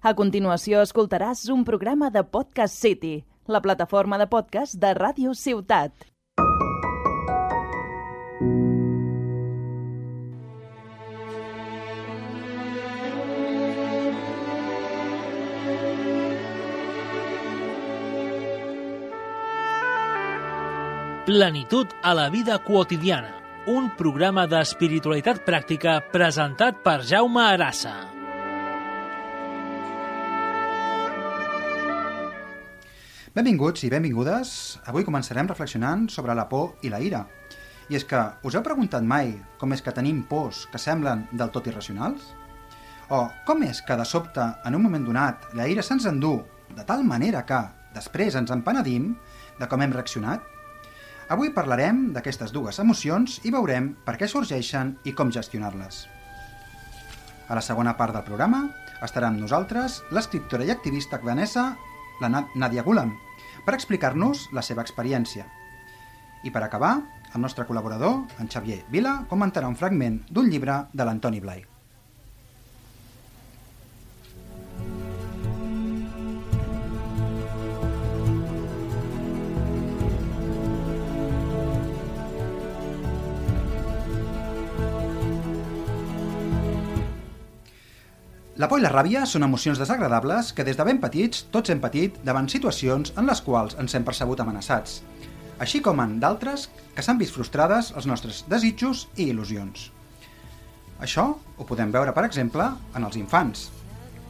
A continuació escoltaràs un programa de Podcast City, la plataforma de podcast de Ràdio Ciutat. Plenitud a la vida quotidiana, un programa d'espiritualitat pràctica presentat per Jaume Arassa. Benvinguts i benvingudes. Avui començarem reflexionant sobre la por i la ira. I és que us heu preguntat mai com és que tenim pors que semblen del tot irracionals? O com és que de sobte, en un moment donat, la ira se'ns endú de tal manera que, després ens empenedim de com hem reaccionat? Avui parlarem d'aquestes dues emocions i veurem per què sorgeixen i com gestionar-les. A la segona part del programa estarà amb nosaltres l'escriptora i activista afganesa la Nadia Gulam, per explicar-nos la seva experiència. I per acabar, el nostre col·laborador, en Xavier Vila, comentarà un fragment d'un llibre de l'Antoni Blai. La por i la ràbia són emocions desagradables que des de ben petits tots hem patit davant situacions en les quals ens hem percebut amenaçats, així com en d'altres que s'han vist frustrades els nostres desitjos i il·lusions. Això ho podem veure, per exemple, en els infants,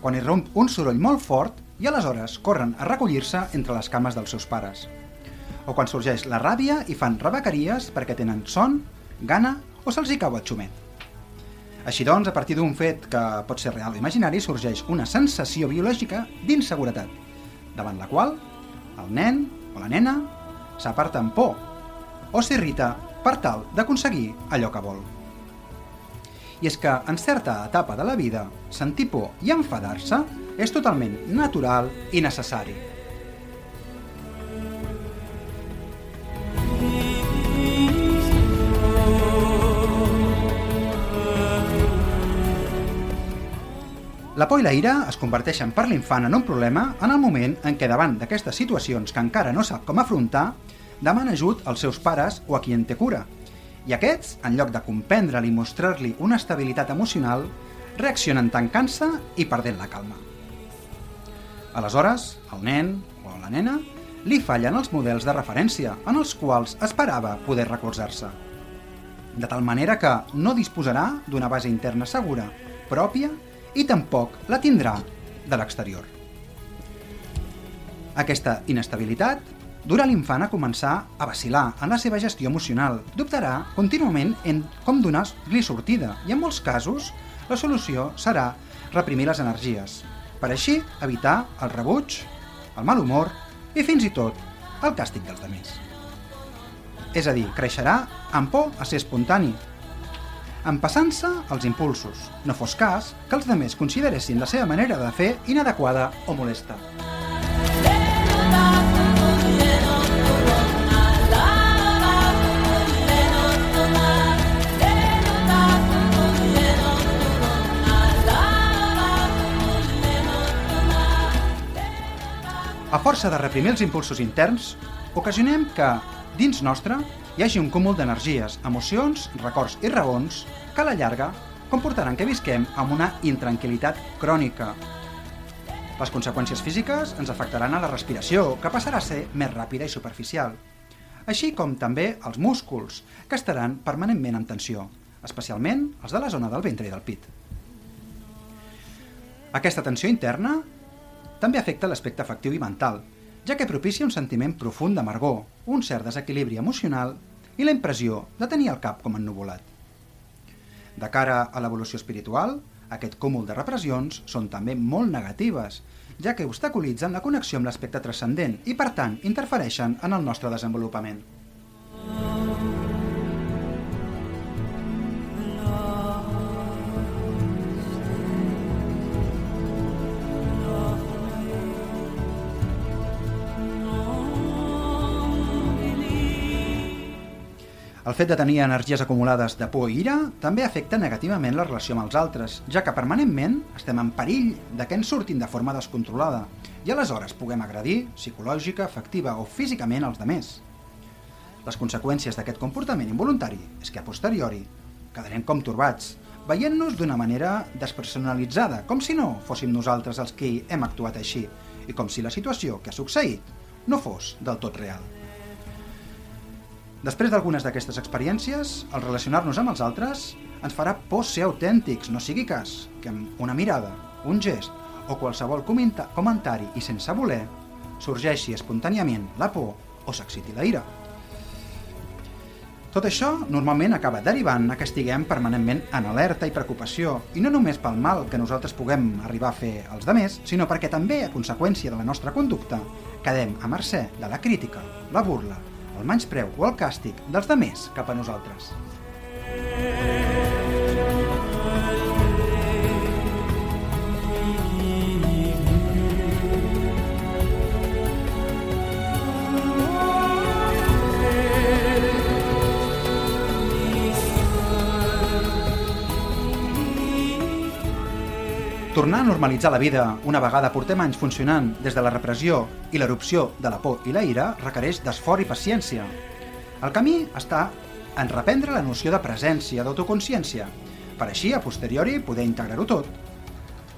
quan irromp un soroll molt fort i aleshores corren a recollir-se entre les cames dels seus pares. O quan sorgeix la ràbia i fan rebequeries perquè tenen son, gana o se'ls hi cau el xumet. Així doncs, a partir d'un fet que pot ser real o imaginari, sorgeix una sensació biològica d'inseguretat, davant la qual el nen o la nena s'aparta amb por o s'irrita per tal d'aconseguir allò que vol. I és que en certa etapa de la vida, sentir por i enfadar-se és totalment natural i necessari. La por i la ira es converteixen per l'infant en un problema en el moment en què davant d'aquestes situacions que encara no sap com afrontar, demana ajut als seus pares o a qui en té cura. I aquests, en lloc de comprendre-li i mostrar-li una estabilitat emocional, reaccionen tancant-se i perdent la calma. Aleshores, el nen o la nena li fallen els models de referència en els quals esperava poder recolzar-se. De tal manera que no disposarà d'una base interna segura, pròpia i tampoc la tindrà de l'exterior. Aquesta inestabilitat durà l'infant a començar a vacilar en la seva gestió emocional. Dubtarà contínuament en com donar-li sortida i en molts casos la solució serà reprimir les energies, per així evitar el rebuig, el mal humor i fins i tot el càstig dels demés. És a dir, creixerà amb por a ser espontani, empassant-se els impulsos. No fos cas que els demés consideressin la seva manera de fer inadequada o molesta. A força de reprimir els impulsos interns, ocasionem que, dins nostre, hi hagi un cúmul d'energies, emocions, records i raons que a la llarga comportaran que visquem amb una intranquil·litat crònica. Les conseqüències físiques ens afectaran a la respiració, que passarà a ser més ràpida i superficial, així com també els músculs, que estaran permanentment en tensió, especialment els de la zona del ventre i del pit. Aquesta tensió interna també afecta l'aspecte afectiu i mental, ja que propicia un sentiment profund d'amargor, un cert desequilibri emocional i la impressió de tenir el cap com ennuvolat. De cara a l'evolució espiritual, aquest cúmul de repressions són també molt negatives, ja que obstaculitzen la connexió amb l'aspecte transcendent i, per tant, interfereixen en el nostre desenvolupament. El fet de tenir energies acumulades de por i ira també afecta negativament la relació amb els altres, ja que permanentment estem en perill de que ens surtin de forma descontrolada i aleshores puguem agredir psicològica, afectiva o físicament als demés. Les conseqüències d'aquest comportament involuntari és que a posteriori quedarem com torbats, veient-nos d'una manera despersonalitzada, com si no fóssim nosaltres els que hem actuat així i com si la situació que ha succeït no fos del tot real. Després d'algunes d'aquestes experiències, el relacionar-nos amb els altres ens farà por ser autèntics, no sigui cas que amb una mirada, un gest o qualsevol comentari i sense voler sorgeixi espontàniament la por o s'exciti la ira. Tot això normalment acaba derivant a que estiguem permanentment en alerta i preocupació, i no només pel mal que nosaltres puguem arribar a fer als demés, sinó perquè també, a conseqüència de la nostra conducta, quedem a mercè de la crítica, la burla el menyspreu o el càstig dels demés cap a nosaltres. Tornar a normalitzar la vida una vegada portem anys funcionant des de la repressió i l'erupció de la por i la ira requereix d'esforç i paciència. El camí està en reprendre la noció de presència, d'autoconsciència, per així, a posteriori, poder integrar-ho tot,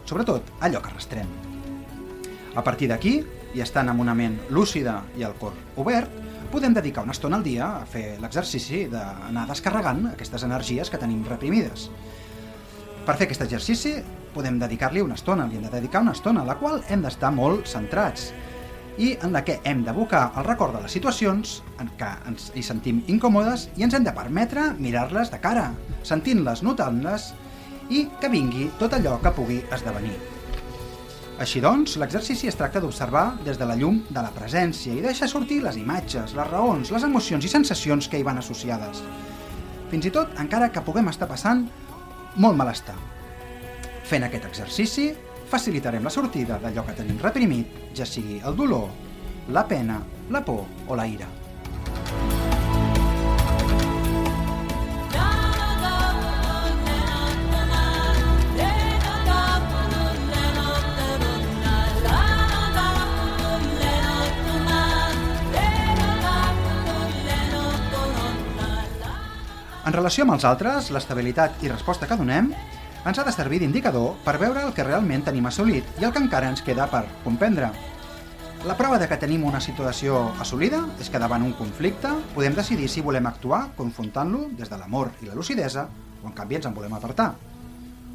sobretot allò que arrastrem. A partir d'aquí, i estant amb una ment lúcida i el cor obert, podem dedicar una estona al dia a fer l'exercici d'anar descarregant aquestes energies que tenim reprimides. Per fer aquest exercici podem dedicar-li una estona, li hem de dedicar una estona, la qual hem d'estar molt centrats i en la que hem d'abocar el record de les situacions en què ens hi sentim incòmodes i ens hem de permetre mirar-les de cara, sentint-les, notant-les i que vingui tot allò que pugui esdevenir. Així doncs, l'exercici es tracta d'observar des de la llum de la presència i deixar sortir les imatges, les raons, les emocions i sensacions que hi van associades. Fins i tot encara que puguem estar passant molt malestar. Fent aquest exercici, facilitarem la sortida d'allò que tenim reprimit, ja sigui el dolor, la pena, la por o la ira. En relació amb els altres, l'estabilitat i resposta que donem ens ha de servir d'indicador per veure el que realment tenim assolit i el que encara ens queda per comprendre. La prova de que tenim una situació assolida és que davant un conflicte podem decidir si volem actuar confrontant-lo des de l'amor i la lucidesa o en canvi ens en volem apartar.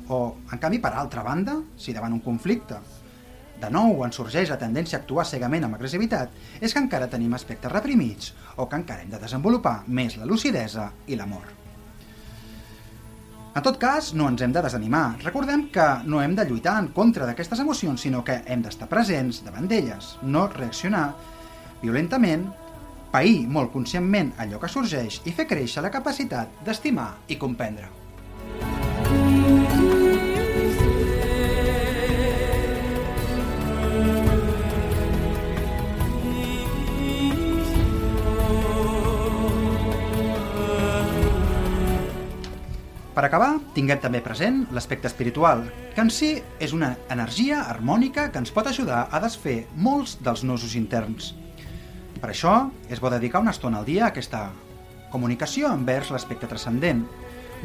O, en canvi, per altra banda, si davant un conflicte de nou ens sorgeix la tendència a actuar cegament amb agressivitat, és que encara tenim aspectes reprimits o que encara hem de desenvolupar més la lucidesa i l'amor. En tot cas, no ens hem de desanimar. Recordem que no hem de lluitar en contra d'aquestes emocions, sinó que hem d'estar presents davant d'elles, no reaccionar violentament, pair molt conscientment allò que sorgeix i fer créixer la capacitat d'estimar i comprendre. Per acabar, tinguem també present l'aspecte espiritual, que en si és una energia harmònica que ens pot ajudar a desfer molts dels nusos interns. Per això, és bo dedicar una estona al dia a aquesta comunicació envers l'aspecte transcendent,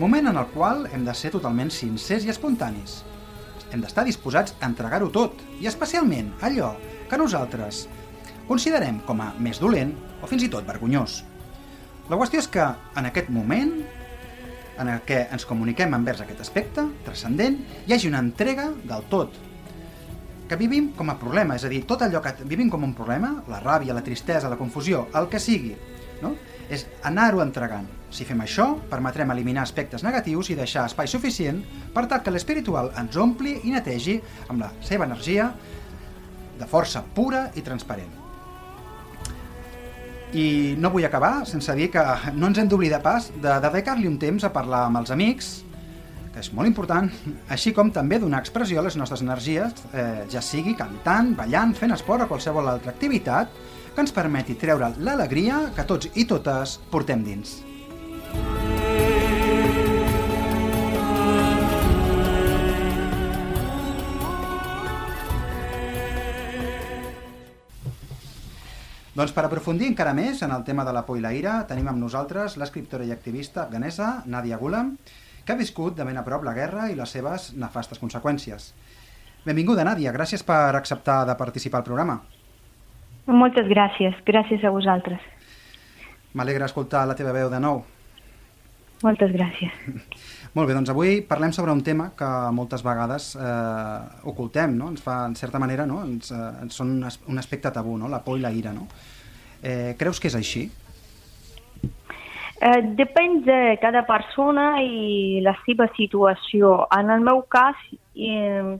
moment en el qual hem de ser totalment sincers i espontanis. Hem d'estar disposats a entregar-ho tot, i especialment allò que nosaltres considerem com a més dolent o fins i tot vergonyós. La qüestió és que, en aquest moment, en el que ens comuniquem envers aquest aspecte transcendent, hi hagi una entrega del tot, que vivim com a problema, és a dir, tot allò que vivim com un problema, la ràbia, la tristesa, la confusió, el que sigui, no? és anar-ho entregant. Si fem això, permetrem eliminar aspectes negatius i deixar espai suficient per tal que l'espiritual ens ompli i netegi amb la seva energia de força pura i transparent. I no vull acabar sense dir que no ens hem d'oblidar pas de dedicar-li un temps a parlar amb els amics, que és molt important, així com també donar expressió a les nostres energies, eh, ja sigui cantant, ballant, fent esport o qualsevol altra activitat que ens permeti treure l'alegria que tots i totes portem dins. Doncs per aprofundir encara més en el tema de la por i la ira, tenim amb nosaltres l'escriptora i activista afganesa Nadia Gulam, que ha viscut de ben a prop la guerra i les seves nefastes conseqüències. Benvinguda, Nàdia. Gràcies per acceptar de participar al programa. Moltes gràcies. Gràcies a vosaltres. M'alegra escoltar la teva veu de nou. Moltes gràcies. Molt bé, doncs avui parlem sobre un tema que moltes vegades eh, ocultem, no? Ens fa, en certa manera, no? Ens, eh, ens són un, aspecte tabú, no? La por i la ira, no? Eh, creus que és així? Eh, depèn de cada persona i la seva situació. En el meu cas, eh,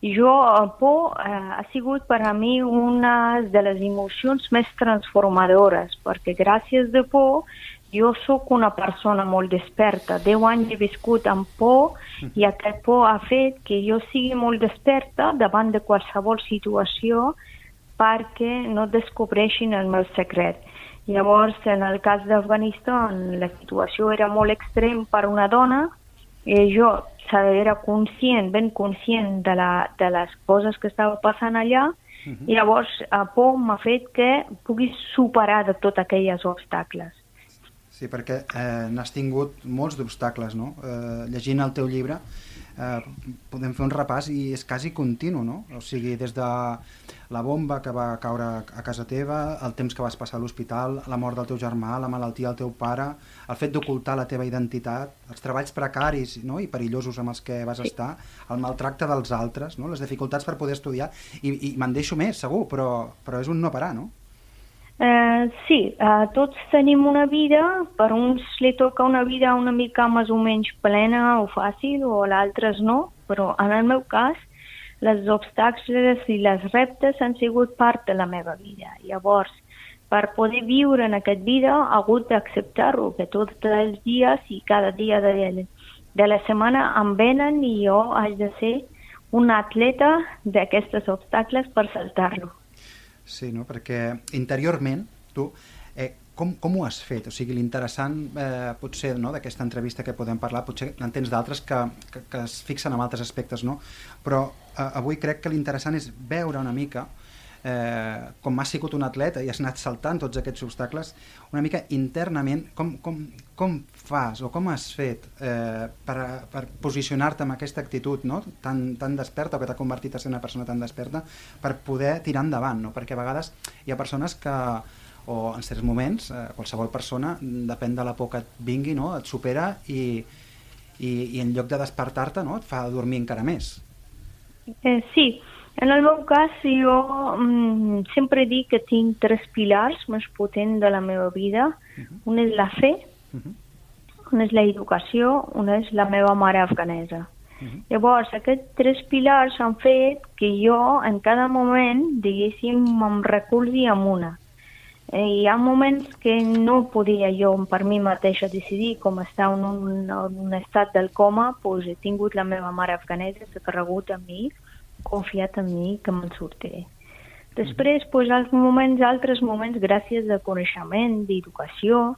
jo, por eh, ha sigut per a mi una de les emocions més transformadores, perquè gràcies de por jo sóc una persona molt desperta. Deu anys he viscut amb por i aquest por ha fet que jo sigui molt desperta davant de qualsevol situació perquè no descobreixin el meu secret. Llavors, en el cas d'Afganistan, la situació era molt extrem per una dona i jo era conscient, ben conscient de, la, de les coses que estava passant allà i llavors a por m'ha fet que pugui superar de tots aquells obstacles. Sí, perquè eh, n'has tingut molts d'obstacles, no? Eh, llegint el teu llibre eh, podem fer un repàs i és quasi continu, no? O sigui, des de la bomba que va caure a casa teva, el temps que vas passar a l'hospital, la mort del teu germà, la malaltia del teu pare, el fet d'ocultar la teva identitat, els treballs precaris no? i perillosos amb els que vas estar, el maltracte dels altres, no? les dificultats per poder estudiar, i, i me'n deixo més, segur, però, però és un no parar, no? Uh, sí, uh, tots tenim una vida, per uns li toca una vida una mica més o menys plena o fàcil, o a altres no, però en el meu cas les obstacles i les reptes han sigut part de la meva vida. Llavors, per poder viure en aquest vida, ha hagut d'acceptar-ho, que tots els dies i cada dia de, de la setmana em venen i jo haig de ser un atleta d'aquestes obstacles per saltar-lo. Sí, no? perquè interiorment tu eh, com, com ho has fet? O sigui, l'interessant eh, potser no, d'aquesta entrevista que podem parlar, potser en tens d'altres que, que, que es fixen en altres aspectes, no? però eh, avui crec que l'interessant és veure una mica eh, com has sigut un atleta i has anat saltant tots aquests obstacles, una mica internament, com, com, com fas o com has fet eh, per, per posicionar-te amb aquesta actitud no? tan, tan desperta o que t'ha convertit a ser una persona tan desperta per poder tirar endavant, no? perquè a vegades hi ha persones que o en certs moments, eh, qualsevol persona, depèn de la por que et vingui, no? et supera i, i, i en lloc de despertar-te no? et fa dormir encara més. Eh, sí, en el meu cas, jo mm, sempre dic que tinc tres pilars més potents de la meva vida. Uh -huh. Un és la fe, uh -huh. una és la educació, una és la meva mare afganesa. Uh -huh. Llavors, aquests tres pilars han fet que jo, en cada moment, diguéssim, em recolzi amb una. Eh, hi ha moments que no podia jo per mi mateixa decidir com estar en un, en un estat del coma, doncs he tingut la meva mare afganesa, s'ha carregut a mi, confiat en mi que me'n sortiré. Després, pues, als moments, altres moments, gràcies a coneixement, d'educació,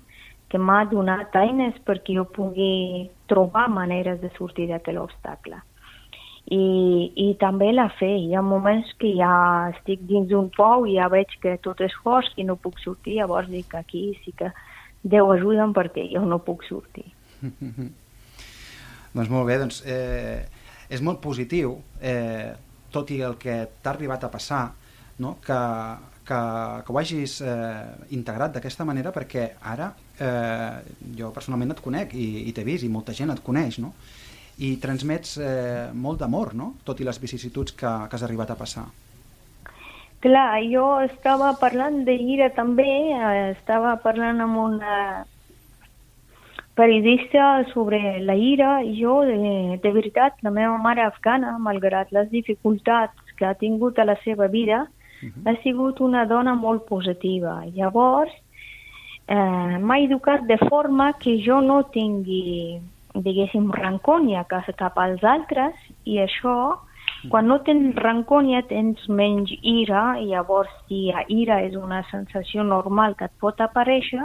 que m'ha donat eines perquè jo pugui trobar maneres de sortir d'aquell obstacle. I, I també la fe. Hi ha moments que ja estic dins d'un pou i ja veig que tot és fosc i no puc sortir, llavors dic que aquí sí que Déu ajuda'm perquè jo no puc sortir. doncs molt bé, doncs eh, és molt positiu eh, tot i el que t'ha arribat a passar, no? que, que, que ho hagis eh, integrat d'aquesta manera perquè ara eh, jo personalment et conec i, i t'he vist i molta gent et coneix no? i transmets eh, molt d'amor no? tot i les vicissituds que, que has arribat a passar Clar, jo estava parlant de ira també, eh, estava parlant amb una periodista sobre la ira i jo, de, de veritat, la meva mare afgana, malgrat les dificultats que ha tingut a la seva vida, uh -huh. ha sigut una dona molt positiva. Llavors, eh, m'ha educat de forma que jo no tingui, diguéssim, rancònia cap als altres i això, quan no tens rancònia tens menys ira i llavors si la ira és una sensació normal que et pot aparèixer,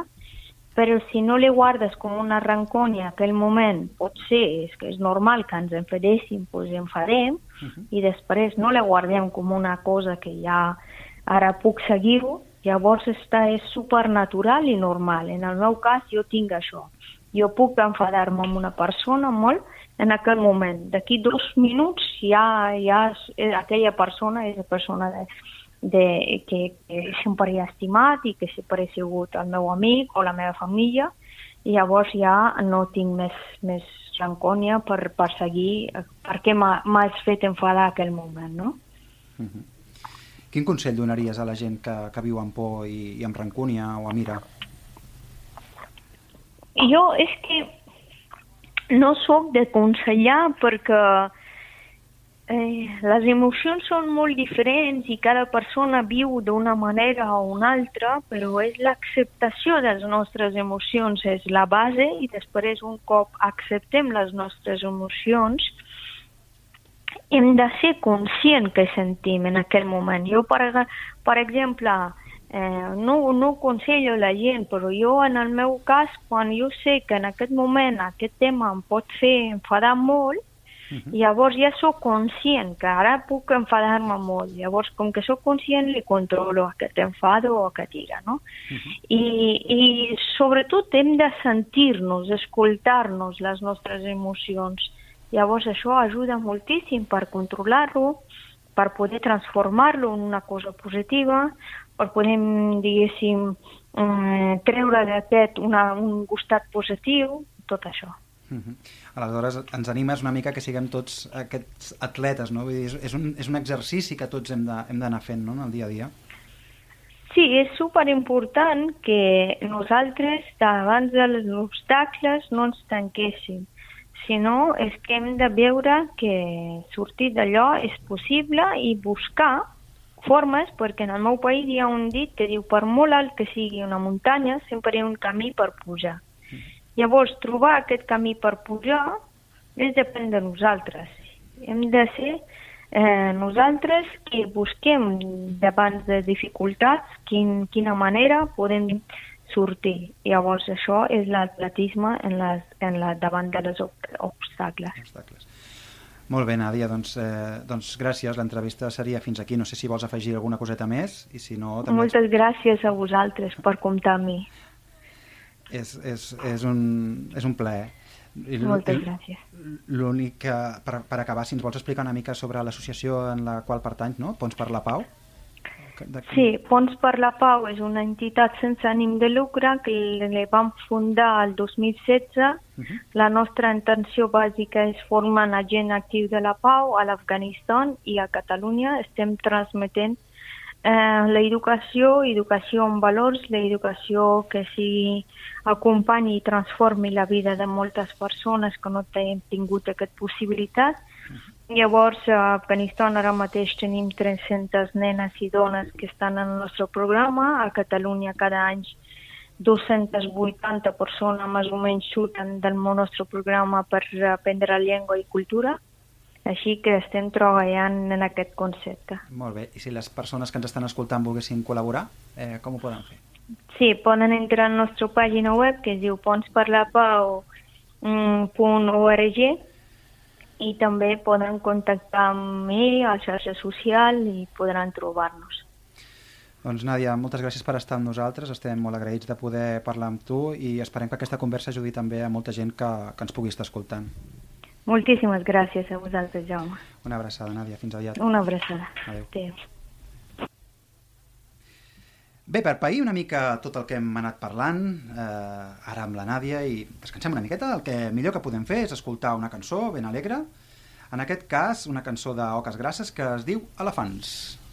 però si no li guardes com una rancònia aquell moment, pot ser, és que és normal que ens enfadéssim, doncs enfadem, uh -huh. i després no la guardem com una cosa que ja ara puc seguir-ho, Llavors està, és supernatural i normal. En el meu cas jo tinc això. Jo puc enfadar-me amb una persona molt en aquell moment. D'aquí dos minuts ja, ja és, aquella persona és la persona de, de, que, que sempre he estimat i que sempre he sigut el meu amic o la meva família i llavors ja no tinc més, més rancònia per, per seguir per què m'has fet enfadar aquell moment, no? Uh mhm. -huh. Quin consell donaries a la gent que, que viu amb por i, i amb rancúnia o amb ira? Jo és que no sóc de consellar perquè Eh, les emocions són molt diferents i cada persona viu d'una manera o una altra, però és l'acceptació de les nostres emocions, és la base i després un cop acceptem les nostres emocions, hem de ser conscient que sentim en aquell moment. Jo, per, per exemple, eh, no, no aconsello la gent, però jo en el meu cas, quan jo sé que en aquest moment aquest tema em pot fer enfadar molt, Uh -huh. Llavors ja sóc conscient que ara puc enfadar-me molt. Llavors, com que sóc conscient, li controlo aquest enfado o aquest ira, no? Uh -huh. I, I sobretot hem de sentir-nos, escoltar-nos les nostres emocions. Llavors això ajuda moltíssim per controlar-lo, per poder transformar-lo en una cosa positiva, per poder, diguéssim, eh, treure d'aquest un costat positiu, tot això. Uh -huh. Aleshores, ens animes una mica que siguem tots aquests atletes, no? Vull dir, és, un, és un exercici que tots hem d'anar fent no? en el dia a dia. Sí, és super important que nosaltres davant dels obstacles no ens tanquéssim, sinó és que hem de veure que sortir d'allò és possible i buscar formes, perquè en el meu país hi ha un dit que diu per molt alt que sigui una muntanya, sempre hi ha un camí per pujar. Llavors, trobar aquest camí per pujar és depèn de nosaltres. Hem de ser eh, nosaltres que busquem davant de dificultats quin, quina manera podem sortir. Llavors, això és l'atletisme en, les, en la, davant de les obstacles. obstacles. Molt bé, Nàdia, doncs, eh, doncs gràcies. L'entrevista seria fins aquí. No sé si vols afegir alguna coseta més i si no... També... Moltes gràcies a vosaltres per comptar amb mi és, és, és, un, és un plaer. Moltes gràcies. L'únic que, per, per acabar, si ens vols explicar una mica sobre l'associació en la qual pertany, no? Pons per la Pau? Sí, Pons per la Pau és una entitat sense ànim de lucre que la vam fundar el 2016. Uh -huh. La nostra intenció bàsica és formar un agent actiu de la pau a l'Afganistan i a Catalunya. Estem transmetent eh, l'educació, educació amb valors, l'educació que sigui acompanyi i transformi la vida de moltes persones que no tenen tingut aquesta possibilitat. Llavors, a Afganistan ara mateix tenim 300 nenes i dones que estan en el nostre programa. A Catalunya cada any 280 persones més o menys surten del nostre programa per aprendre llengua i cultura. Així que estem treballant en aquest concepte. Molt bé. I si les persones que ens estan escoltant volguessin col·laborar, eh, com ho poden fer? Sí, poden entrar a la nostra pàgina web que es diu ponsperlapau.org i també poden contactar amb mi a xarxa social i podran trobar-nos. Doncs Nàdia, moltes gràcies per estar amb nosaltres, estem molt agraïts de poder parlar amb tu i esperem que aquesta conversa ajudi també a molta gent que, que ens pugui estar escoltant. Moltíssimes gràcies a vosaltres, Jaume. Una abraçada, Nàdia. Fins aviat. Una abraçada. Adéu. Adéu. Bé, per pair una mica tot el que hem anat parlant, eh, ara amb la Nàdia, i descansem una miqueta. El que millor que podem fer és escoltar una cançó ben alegre. En aquest cas, una cançó d'Oques Grasses que es diu Elefants. que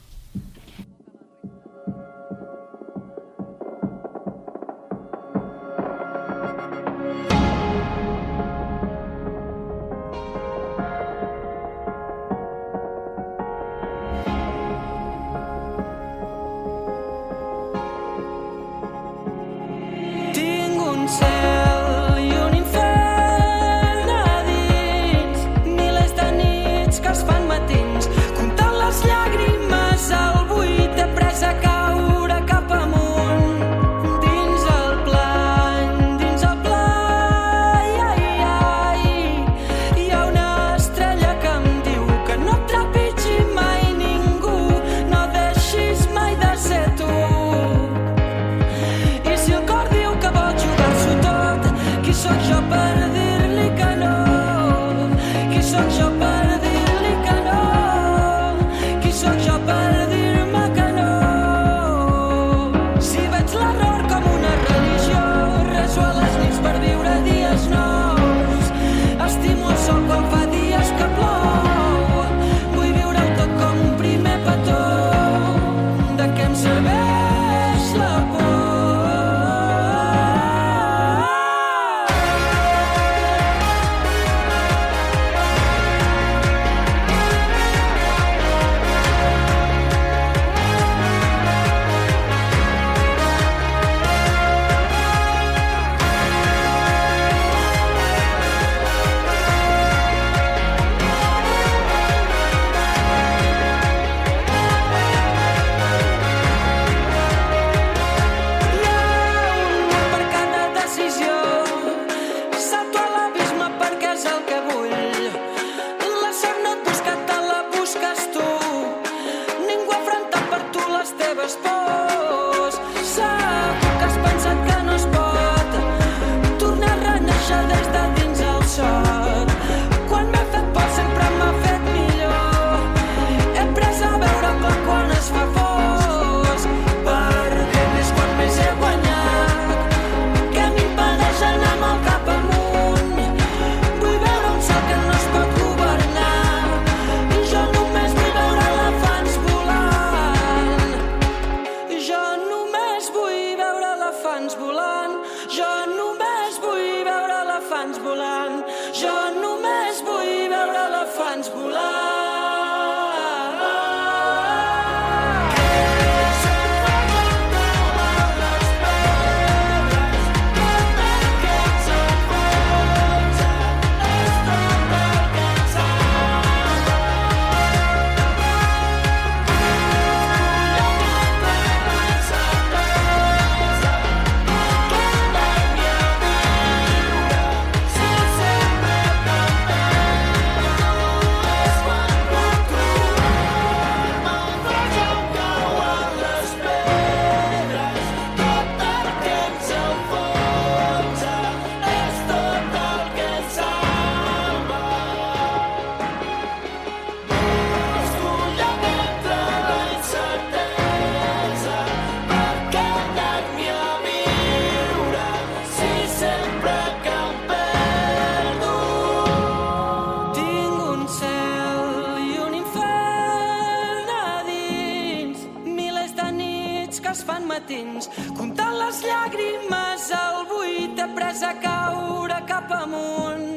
matins, comptant les llàgrimes al buit, he pres a caure cap amunt.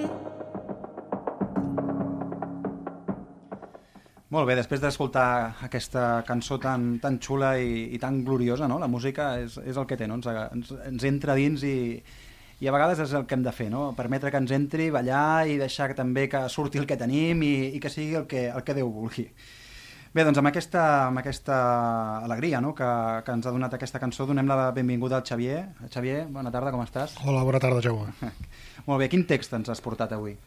Molt bé, després d'escoltar aquesta cançó tan, tan xula i, i tan gloriosa, no? la música és, és el que té, no? ens, ens, ens entra dins i, i a vegades és el que hem de fer, no? permetre que ens entri, ballar i deixar també que surti el que tenim i, i que sigui el que, el que Déu vulgui. Bé, doncs amb aquesta, amb aquesta alegria no? que, que ens ha donat aquesta cançó donem la benvinguda al Xavier. Xavier, bona tarda, com estàs? Hola, bona tarda, Jaume. Molt bé, quin text ens has portat avui?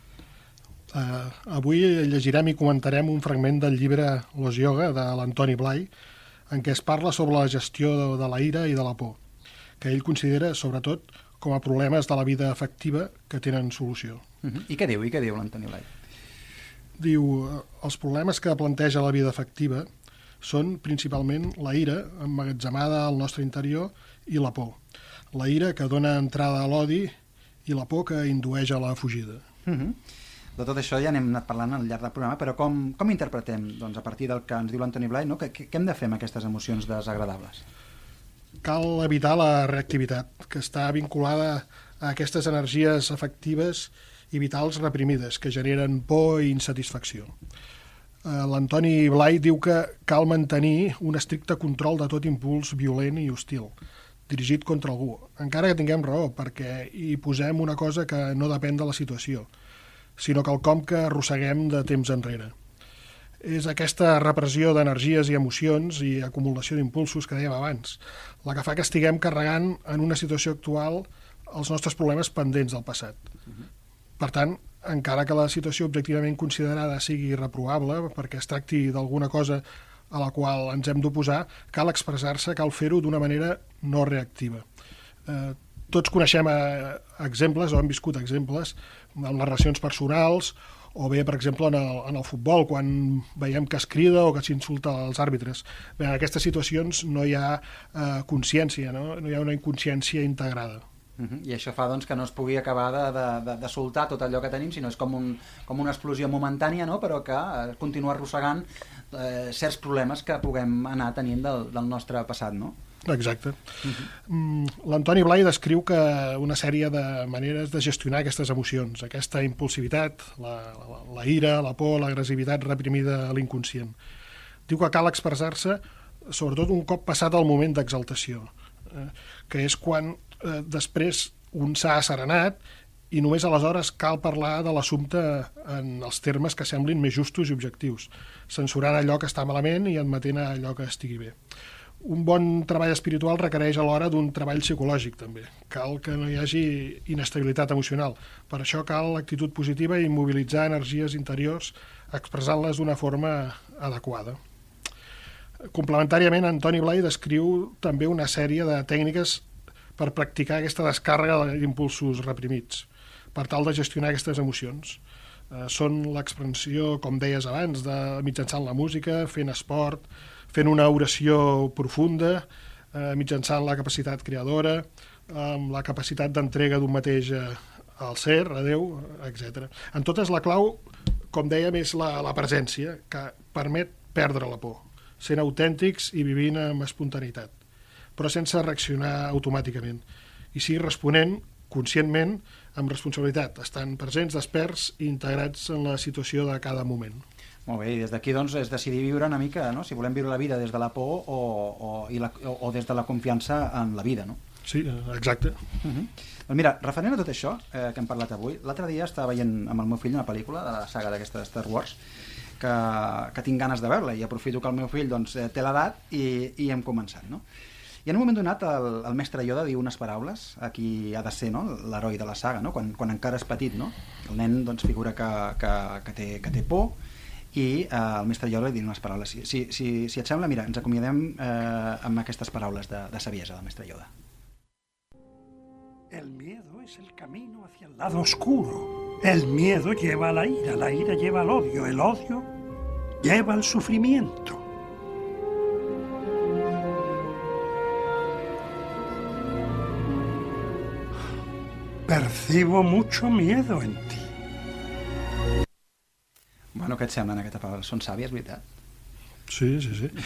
Uh, avui llegirem i comentarem un fragment del llibre Los Yoga de l'Antoni Blai, en què es parla sobre la gestió de, de la ira i de la por, que ell considera, sobretot, com a problemes de la vida afectiva que tenen solució. Uh -huh. I què diu? I què diu l'Antoni Blai? Diu, els problemes que planteja la vida afectiva són principalment la ira emmagatzemada al nostre interior i la por. La ira que dona entrada a l'odi i la por que indueix a la fugida. Uh -huh. De tot això ja n'hem anat parlant al llarg del programa, però com, com interpretem, doncs, a partir del que ens diu l'Antoni Blai, no? què, què hem de fer amb aquestes emocions desagradables? Cal evitar la reactivitat, que està vinculada a aquestes energies afectives i vitals reprimides, que generen por i insatisfacció. Eh, L'Antoni Blai diu que cal mantenir un estricte control de tot impuls violent i hostil, dirigit contra algú, encara que tinguem raó, perquè hi posem una cosa que no depèn de la situació, sinó que el com que arrosseguem de temps enrere. És aquesta repressió d'energies i emocions i acumulació d'impulsos que dèiem abans, la que fa que estiguem carregant en una situació actual els nostres problemes pendents del passat. Per tant, encara que la situació objectivament considerada sigui reprovable, perquè es tracti d'alguna cosa a la qual ens hem d'oposar, cal expressar-se, cal fer-ho d'una manera no reactiva. Eh, tots coneixem eh, exemples, o hem viscut exemples, en les relacions personals, o bé, per exemple, en el, en el futbol, quan veiem que es crida o que s'insulta als àrbitres. Bé, en aquestes situacions no hi ha eh, consciència, no? no hi ha una inconsciència integrada. Uh -huh. I això fa doncs, que no es pugui acabar de, de, de, de soltar tot allò que tenim, sinó és com, un, com una explosió momentània, no? però que eh, continua arrossegant eh, certs problemes que puguem anar tenint del, del nostre passat. No? Exacte. Uh -huh. L'Antoni Blai descriu que una sèrie de maneres de gestionar aquestes emocions, aquesta impulsivitat, la, la, la ira, la por, l'agressivitat reprimida a l'inconscient. Diu que cal expressar-se sobretot un cop passat el moment d'exaltació, eh, que és quan eh, després un s'ha asserenat i només aleshores cal parlar de l'assumpte en els termes que semblin més justos i objectius, censurant allò que està malament i admetent allò que estigui bé un bon treball espiritual requereix alhora d'un treball psicològic també. Cal que no hi hagi inestabilitat emocional. Per això cal actitud positiva i mobilitzar energies interiors expressant-les d'una forma adequada. Complementàriament, Antoni Blai descriu també una sèrie de tècniques per practicar aquesta descàrrega d'impulsos reprimits, per tal de gestionar aquestes emocions. Eh, són l'expressió, com deies abans, de mitjançant la música, fent esport, fent una oració profunda, eh, mitjançant la capacitat creadora, amb la capacitat d'entrega d'un mateix eh, al ser, a Déu, etc. En totes la clau, com dèiem, és la, la presència, que permet perdre la por, sent autèntics i vivint amb espontaneïtat, però sense reaccionar automàticament, i sí responent conscientment amb responsabilitat, estan presents, desperts i integrats en la situació de cada moment. Molt bé, i des d'aquí doncs, és decidir viure una mica, no? si volem viure la vida des de la por o, o, i la, o, o des de la confiança en la vida. No? Sí, exacte. Uh -huh. Doncs mira, referent a tot això eh, que hem parlat avui, l'altre dia estava veient amb el meu fill una pel·lícula de la saga d'aquesta de Star Wars que, que tinc ganes de veure i aprofito que el meu fill doncs, eh, té l'edat i, i hem començat. No? I en un moment donat el, el mestre Yoda diu unes paraules a qui ha de ser no? l'heroi de la saga, no? quan, quan encara és petit. No? El nen doncs, figura que, que, que, té, que té por i eh, el mestre Yoda diu unes paraules. Si, si, si, si et sembla, mira, ens acomiadem eh, amb aquestes paraules de, de saviesa del mestre Yoda. El miedo es el camino hacia el lado oscuro. El miedo lleva a la ira, la ira lleva al odio, el odio lleva al sufrimiento. Percibo mucho miedo en ti. Bueno, què et semblen aquestes paraules? Són sàvies, veritat? Sí, sí, sí.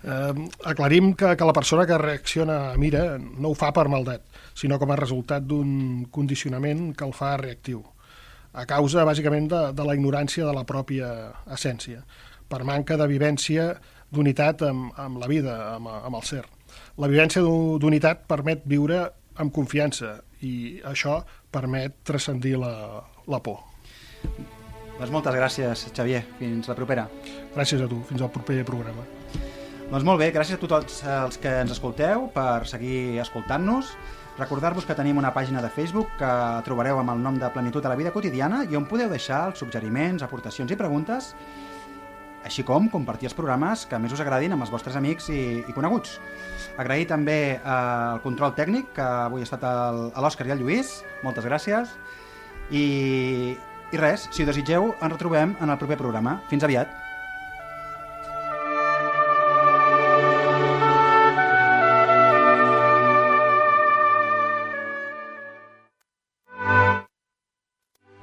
Eh, aclarim que, que la persona que reacciona a mira no ho fa per maldat, sinó com a resultat d'un condicionament que el fa reactiu, a causa, bàsicament, de, de la ignorància de la pròpia essència, per manca de vivència d'unitat amb, amb la vida, amb, amb el ser. La vivència d'u- d'unitat permet viure amb confiança i això permet transcendir la, la por. Doncs moltes gràcies, Xavier. Fins la propera. Gràcies a tu. Fins al proper programa. Doncs molt bé, gràcies a tots els que ens escolteu per seguir escoltant-nos. Recordar-vos que tenim una pàgina de Facebook que trobareu amb el nom de Plenitud a la vida quotidiana i on podeu deixar els suggeriments, aportacions i preguntes, així com compartir els programes que més us agradin amb els vostres amics i, i coneguts. Agrair també eh, el control tècnic, que avui ha estat l'Òscar i el Lluís. Moltes gràcies. I, I res, si ho desitgeu, ens retrobem en el proper programa. Fins aviat.